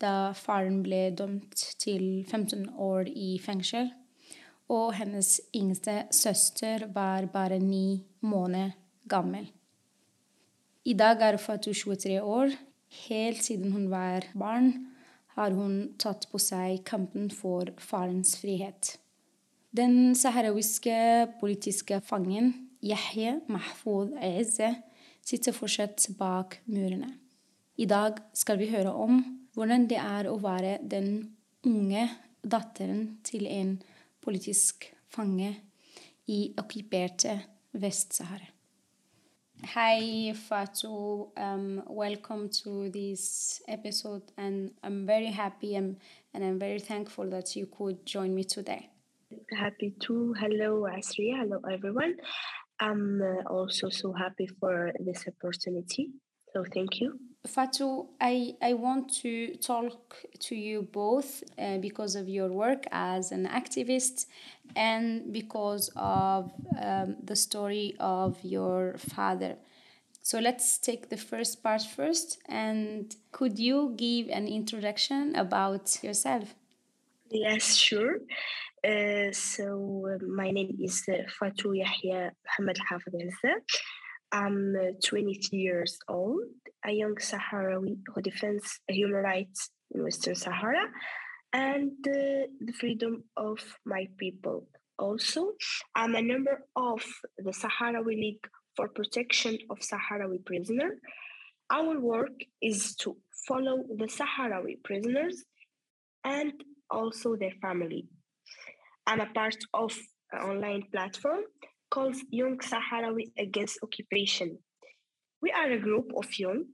da faren ble dømt til 15 år i fengsel. Og hennes yngste søster var bare ni måneder gammel. I dag er Fatu 23 år. Helt siden hun var barn, har hun tatt på seg kampen for farens frihet. Den saharawiske politiske fangen Yahya Mahfoud Eze sitter fortsatt bak murene. I dag skal vi høre om hvordan det er å være den unge datteren til en politisk fange i okkuperte Vest-Sahara. Hi, Fatou. Um, welcome to this episode, and I'm very happy and, and I'm very thankful that you could join me today. Happy to. Hello, Asri, Hello, everyone. I'm uh, also so happy for this opportunity. So, thank you. Fatou, I, I want to talk to you both uh, because of your work as an activist and because of um, the story of your father. So let's take the first part first. And could you give an introduction about yourself? Yes, sure. Uh, so, uh, my name is uh, Fatou Yahya Mohamed Hafid I'm uh, 22 years old, a young Sahrawi who defends human rights in Western Sahara and uh, the freedom of my people. Also, I'm a member of the Sahrawi League for Protection of Sahrawi Prisoners. Our work is to follow the Sahrawi prisoners and also their family. I'm a part of an online platform called Young Sahrawi Against Occupation. We are a group of young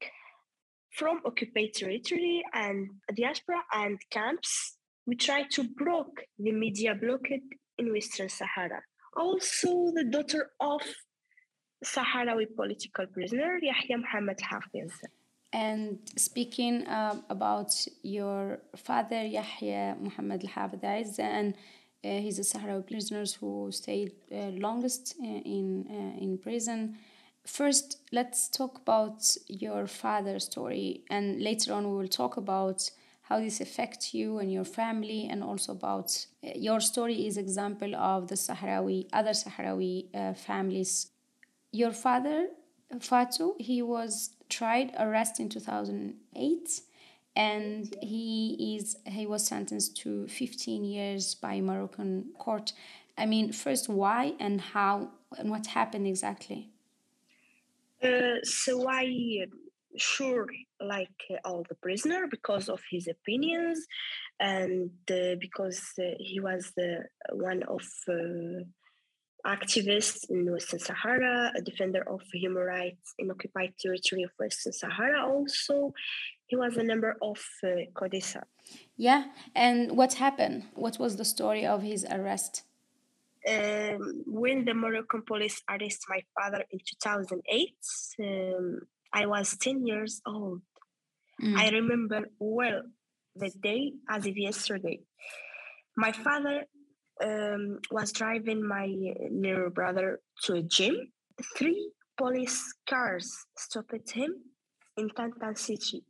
from occupied territory and diaspora and camps. We try to block the media blockade in Western Sahara. Also, the daughter of Sahrawi political prisoner Yahya Mohamed Hafiz. And speaking uh, about your father, Yahya Mohamed Al-Hafiz, and uh, he's a Sahrawi prisoner who stayed uh, longest uh, in in prison. First, let's talk about your father's story, and later on we will talk about how this affects you and your family, and also about your story is example of the Sahrawi other Sahrawi uh, families. Your father, Fatou, he was tried, arrested in two thousand eight and he is he was sentenced to 15 years by Moroccan court. I mean, first why and how and what happened exactly? Uh, so I sure like uh, all the prisoner because of his opinions and uh, because uh, he was the one of uh, activists in Western Sahara, a defender of human rights in occupied territory of Western Sahara. Also, he was a member of uh, CODESA. Yeah, and what happened? What was the story of his arrest? Um, when the Moroccan police arrested my father in 2008, um, I was 10 years old. Mm. I remember well the day as if yesterday. My father um, was driving my little brother to a gym. Three police cars stopped him in Tantan City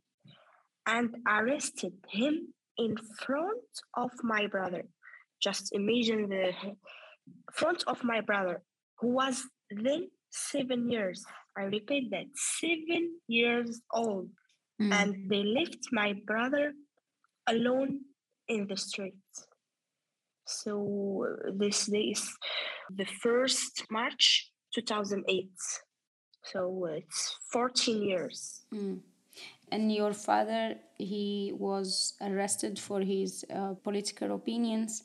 and arrested him in front of my brother. Just imagine the front of my brother, who was then seven years. I repeat that seven years old. Mm. And they left my brother alone in the street. So this day is the first March 2008. So it's 14 years. Mm and your father he was arrested for his uh, political opinions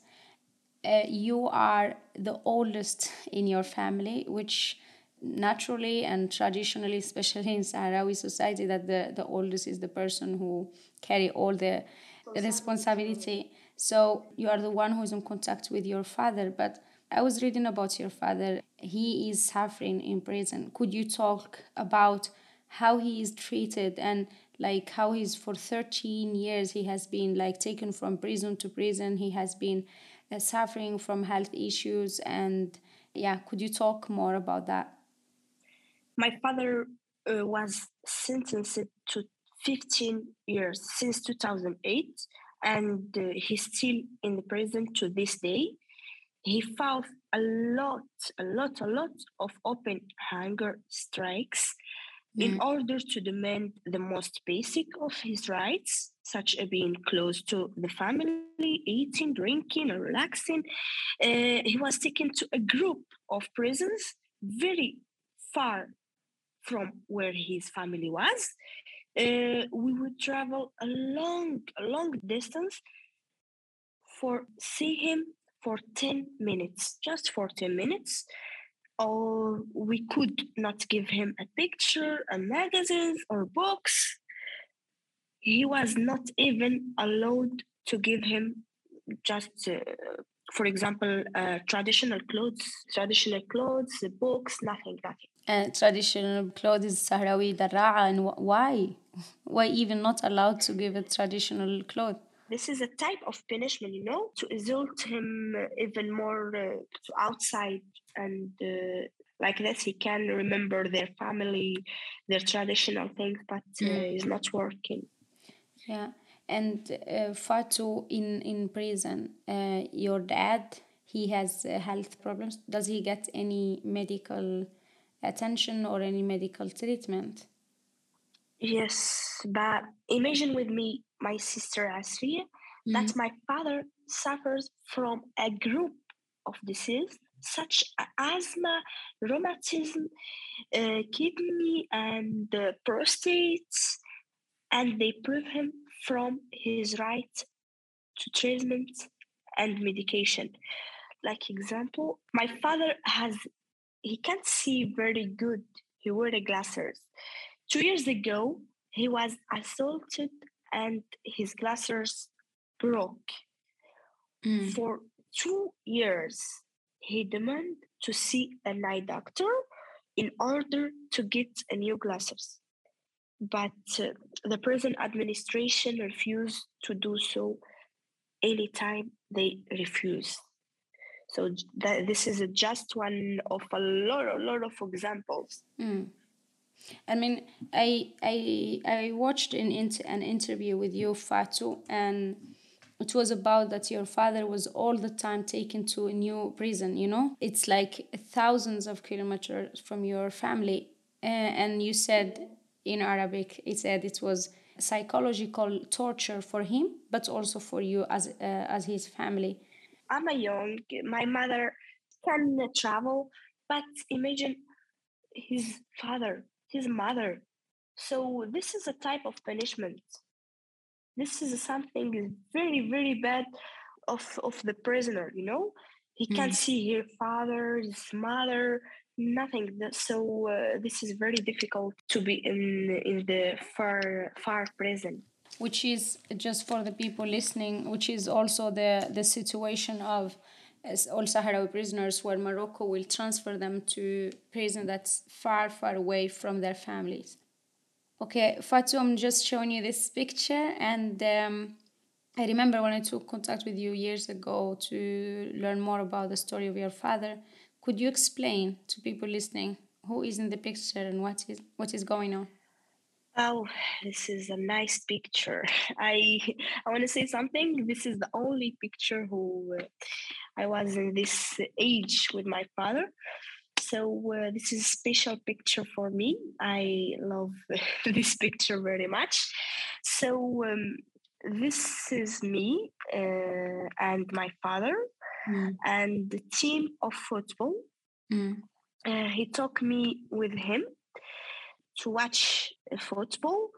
uh, you are the oldest in your family which naturally and traditionally especially in sahrawi society that the, the oldest is the person who carry all the responsibility So you are the one who is in contact with your father, but I was reading about your father. He is suffering in prison. Could you talk about how he is treated and like how he's for 13 years he has been like taken from prison to prison. He has been uh, suffering from health issues and yeah, could you talk more about that? My father uh, was sentenced to 15 years since 2008 and uh, he's still in the prison to this day he fought a lot, a lot, a lot of open hunger strikes mm. in order to demand the most basic of his rights, such as being close to the family, eating, drinking, or relaxing. Uh, he was taken to a group of prisons very far from where his family was. Uh, we would travel a long, a long distance for see him for 10 minutes, just for 10 minutes. Or we could not give him a picture, a magazine, or books. He was not even allowed to give him just, uh, for example, uh, traditional clothes, traditional clothes, books, nothing, nothing. Uh, traditional clothes, is Sahrawi Darra'a, and why? Why even not allowed to give a traditional clothes? this is a type of punishment, you know, to exalt him even more uh, to outside and uh, like this he can remember their family, their traditional things, but uh, mm. it's not working. Yeah, and uh, Fatu in in prison, uh, your dad he has uh, health problems. Does he get any medical attention or any medical treatment? Yes, but imagine with me my sister Asriya mm-hmm. that my father suffers from a group of diseases such as asthma, rheumatism, uh, kidney, and uh, prostate, and they prove him from his right to treatment and medication. Like example, my father has he can't see very good. He wear the glasses. Two years ago, he was assaulted and his glasses broke. Mm. For two years, he demanded to see an eye doctor in order to get a new glasses. But uh, the prison administration refused to do so anytime they refuse. So that, this is just one of a lot, a lot of examples. Mm. I mean, I I I watched an an interview with you, Fatu, and it was about that your father was all the time taken to a new prison. You know, it's like thousands of kilometers from your family, and you said in Arabic, it said it was psychological torture for him, but also for you as uh, as his family. I'm a young. My mother can travel, but imagine his father his mother. So this is a type of punishment. This is something very, very bad of, of the prisoner, you know? He mm. can't see his father, his mother, nothing. So uh, this is very difficult to be in in the far far prison. Which is just for the people listening, which is also the the situation of all Sahrawi prisoners where Morocco will transfer them to prison that's far, far away from their families. Okay, Fatu, I'm just showing you this picture, and um, I remember when I took contact with you years ago to learn more about the story of your father. Could you explain to people listening who is in the picture and what is what is going on? Oh, this is a nice picture. I I want to say something. This is the only picture who uh, I was in this age with my father. So uh, this is a special picture for me. I love this picture very much. So um, this is me uh, and my father mm. and the team of football. Mm. Uh, he took me with him to watch football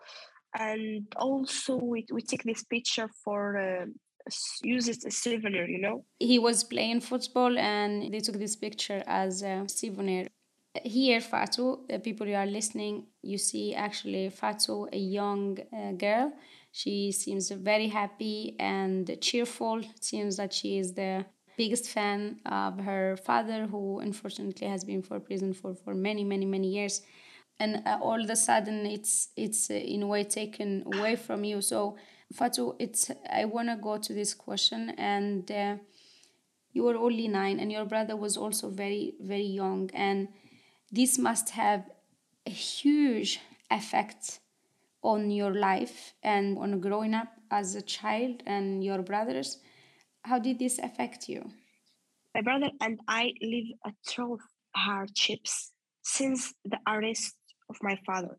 and also we, we take this picture for uh, use it as souvenir you know he was playing football and they took this picture as a souvenir here fatu the people you are listening you see actually fatu a young uh, girl She seems very happy and cheerful. It seems that she is the biggest fan of her father, who unfortunately has been for prison for, for many, many, many years. And uh, all of a sudden, it's it's uh, in a way taken away from you. So, Fatu, it's I want to go to this question, and uh, you were only nine, and your brother was also very, very young, and this must have a huge effect on your life and on growing up as a child and your brothers. How did this affect you? My brother and I live a through hardships since the arrest of my father,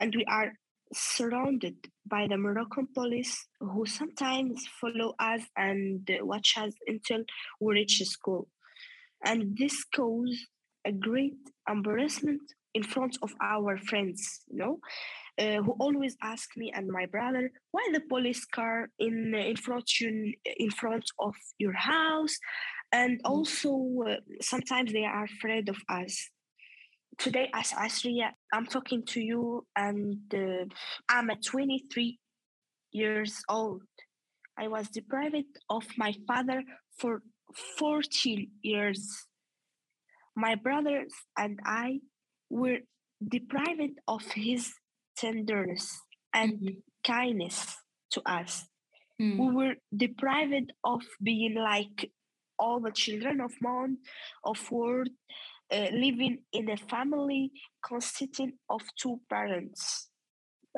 and we are surrounded by the Moroccan police who sometimes follow us and watch us until we reach school. And this caused a great embarrassment in front of our friends, you know, uh, who always ask me and my brother, why the police car in in front you, in front of your house, and mm. also uh, sometimes they are afraid of us. Today, as Asriya, I'm talking to you, and uh, I'm at 23 years old. I was deprived of my father for 14 years. My brothers and I were deprived of his tenderness and mm-hmm. kindness to us. Mm. We were deprived of being like all the children of man, of world, uh, living in a family consisting of two parents.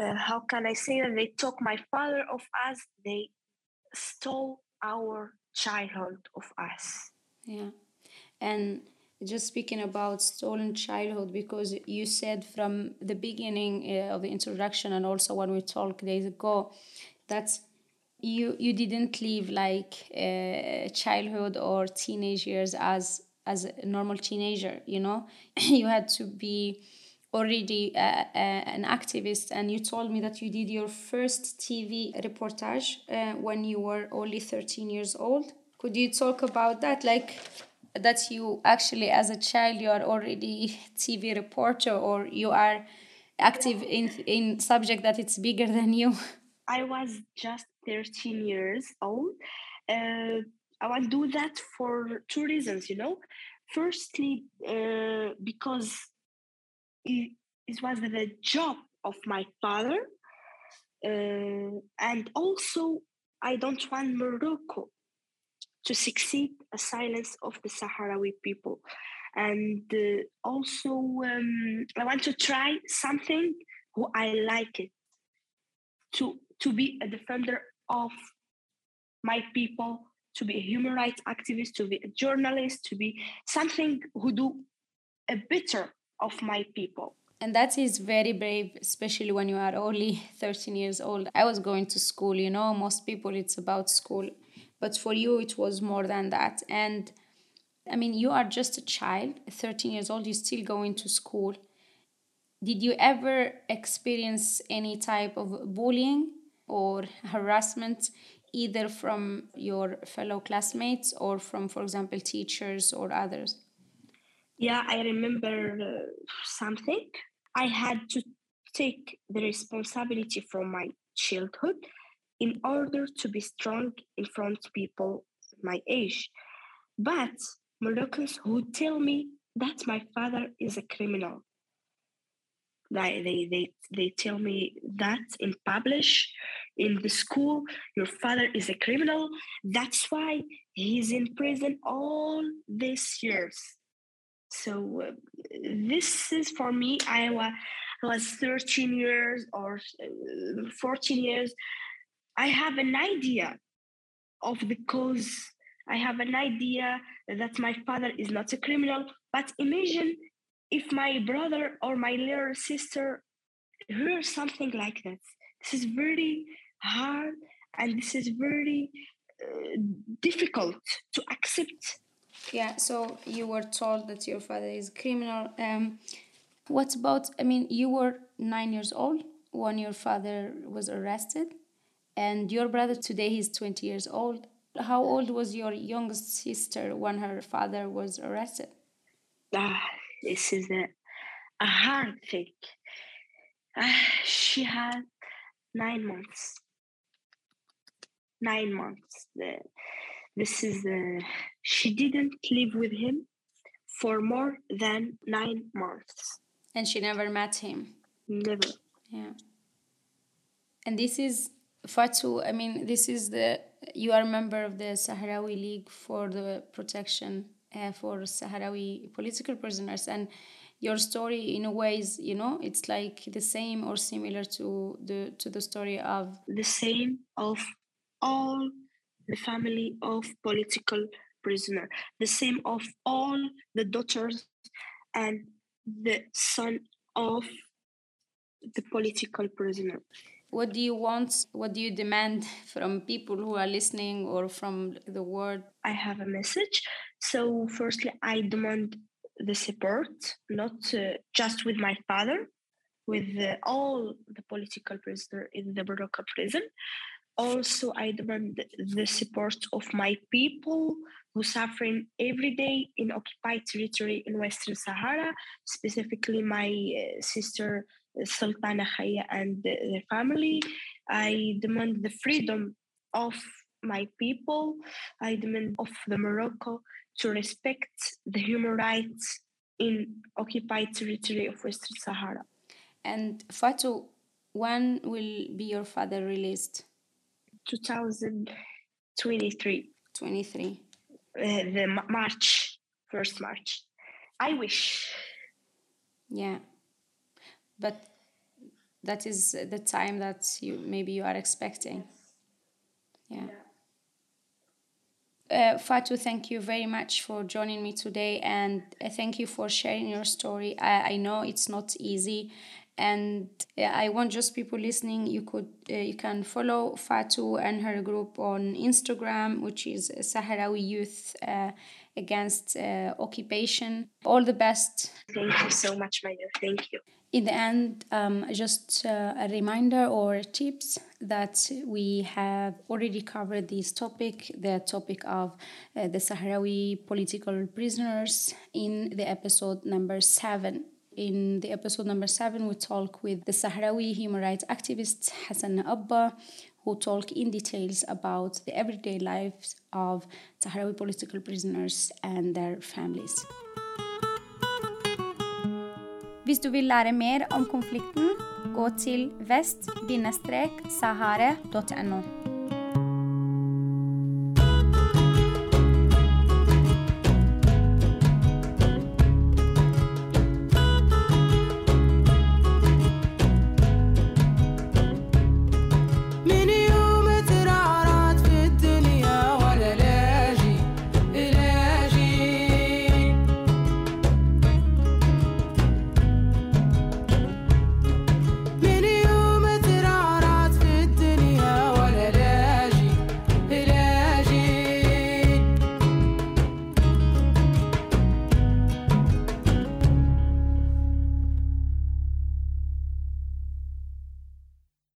Uh, how can I say that they took my father of us? They stole our childhood of us. Yeah, and just speaking about stolen childhood because you said from the beginning uh, of the introduction and also when we talked days ago that you you didn't live like uh, childhood or teenage years as as a normal teenager you know? You had to be already uh, uh, an activist and you told me that you did your first tv reportage uh, when you were only 13 years old. Could you talk about that? Like that you actually as a child you are already tv reporter or you are active in in subject that it's bigger than you? I was just 13 years old. Uh, i to do that for two reasons you know. Firstly uh, because it, it was the job of my father uh, and also i don't want morocco to succeed a silence of the Sahrawi people. And uh, also, um, I want to try something who I like it to to be a defender of my people, to be a human rights activist, to be a journalist, to be something who do a better of my people. And that is very brave, especially when you are only 13 years old. I was going to school, you know, most people it's about school but for you it was more than that. And i mean you are just a child 13 years old you're still going to school. Did you ever experience any type of bullying or harassment either from your fellow classmates or from for example teachers or others? Yeah i remember uh, something. I had to take the responsibility from my childhood in order to be strong in front of people my age. But Moroccans who tell me that my father is a criminal. They, they, they, they tell me that in publish in the school, your father is a criminal. That's why he's in prison all these years. So uh, this is for me. I was, I was 13 years or uh, 14 years. I have an idea of the cause. I have an idea that my father is not a criminal. But imagine if my brother or my little sister heard something like that. This is very hard and this is very uh, difficult to accept. Yeah, so you were told that your father is a criminal. Um, what about, I mean, you were nine years old when your father was arrested. And your brother today he's 20 years old. How old was your youngest sister when her father was arrested? Ah, this is a, a hard thing. Uh, she had nine months. Nine months. This is uh, she didn't live with him for more than nine months. And she never met him. Never. Yeah. And this is Fatu. I mean, this is the you are a member of the Sahrawi League for the protection uh, for Sahrawi political prisoners, and your story, in a way, is you know, it's like the same or similar to the to the story of the same of all the family of political prisoner, the same of all the daughters and the son of the political prisoner. What do you want? What do you demand from people who are listening or from the world? I have a message. So, firstly, I demand the support, not uh, just with my father, with all the political prisoners in the Morocco prison. Also, I demand the support of my people who suffering every day in occupied territory in Western Sahara, specifically my uh, sister Sultana Khaya and their family. I demand the freedom of my people. I demand of the Morocco to respect the human rights in occupied territory of Western Sahara. And Fatou, when will be your father released? 2023. 23. Uh, the March, first March. I wish. Yeah but that is the time that you maybe you are expecting yeah, Uh, Fatu, thank you very much for joining me today, and uh, thank you for sharing your story. I, I know it's not easy, and I want just people listening. You could uh, you can follow Fatu and her group on Instagram, which is Sahrawi Youth uh, Against uh, Occupation. All the best. Thank you so much, my dear. Thank you in the end, um, just uh, a reminder or tips that we have already covered this topic, the topic of uh, the Sahrawi political prisoners, in the episode number seven. In the episode number seven, we talk with the Sahrawi human rights activist Hassan Abba, who talk in details about the everyday lives of Sahrawi political prisoners and their families. Hvis du vil lære mer om konflikten, gå til vest-sahara.no.